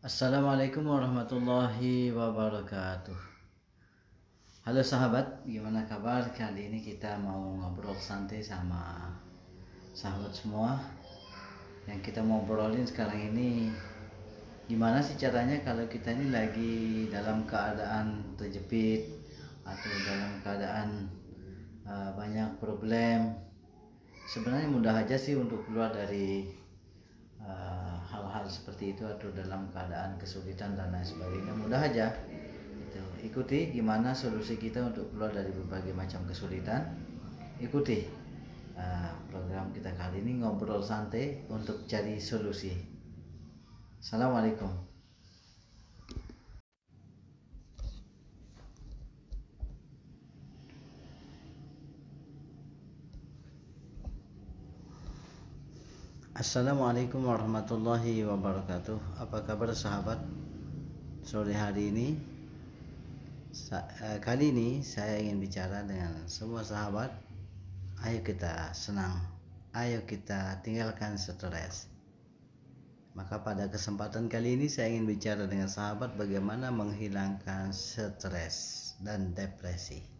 Assalamualaikum warahmatullahi wabarakatuh. Halo sahabat, gimana kabar? Kali ini kita mau ngobrol santai sama sahabat semua. Yang kita mau ngobrolin sekarang ini Gimana sih caranya kalau kita ini lagi dalam keadaan terjepit Atau dalam keadaan uh, banyak problem? Sebenarnya mudah aja sih untuk keluar dari seperti itu atau dalam keadaan kesulitan dan lain sebagainya mudah aja. Itu ikuti gimana solusi kita untuk keluar dari berbagai macam kesulitan. Ikuti uh, program kita kali ini ngobrol santai untuk cari solusi. Assalamualaikum Assalamualaikum warahmatullahi wabarakatuh. Apa kabar sahabat? Sore hari ini eh, Kali ini saya ingin bicara dengan semua sahabat. Ayo kita senang Ayo kita tinggalkan stres. Maka pada kesempatan kali ini saya ingin bicara dengan sahabat Bagaimana menghilangkan stres dan depresi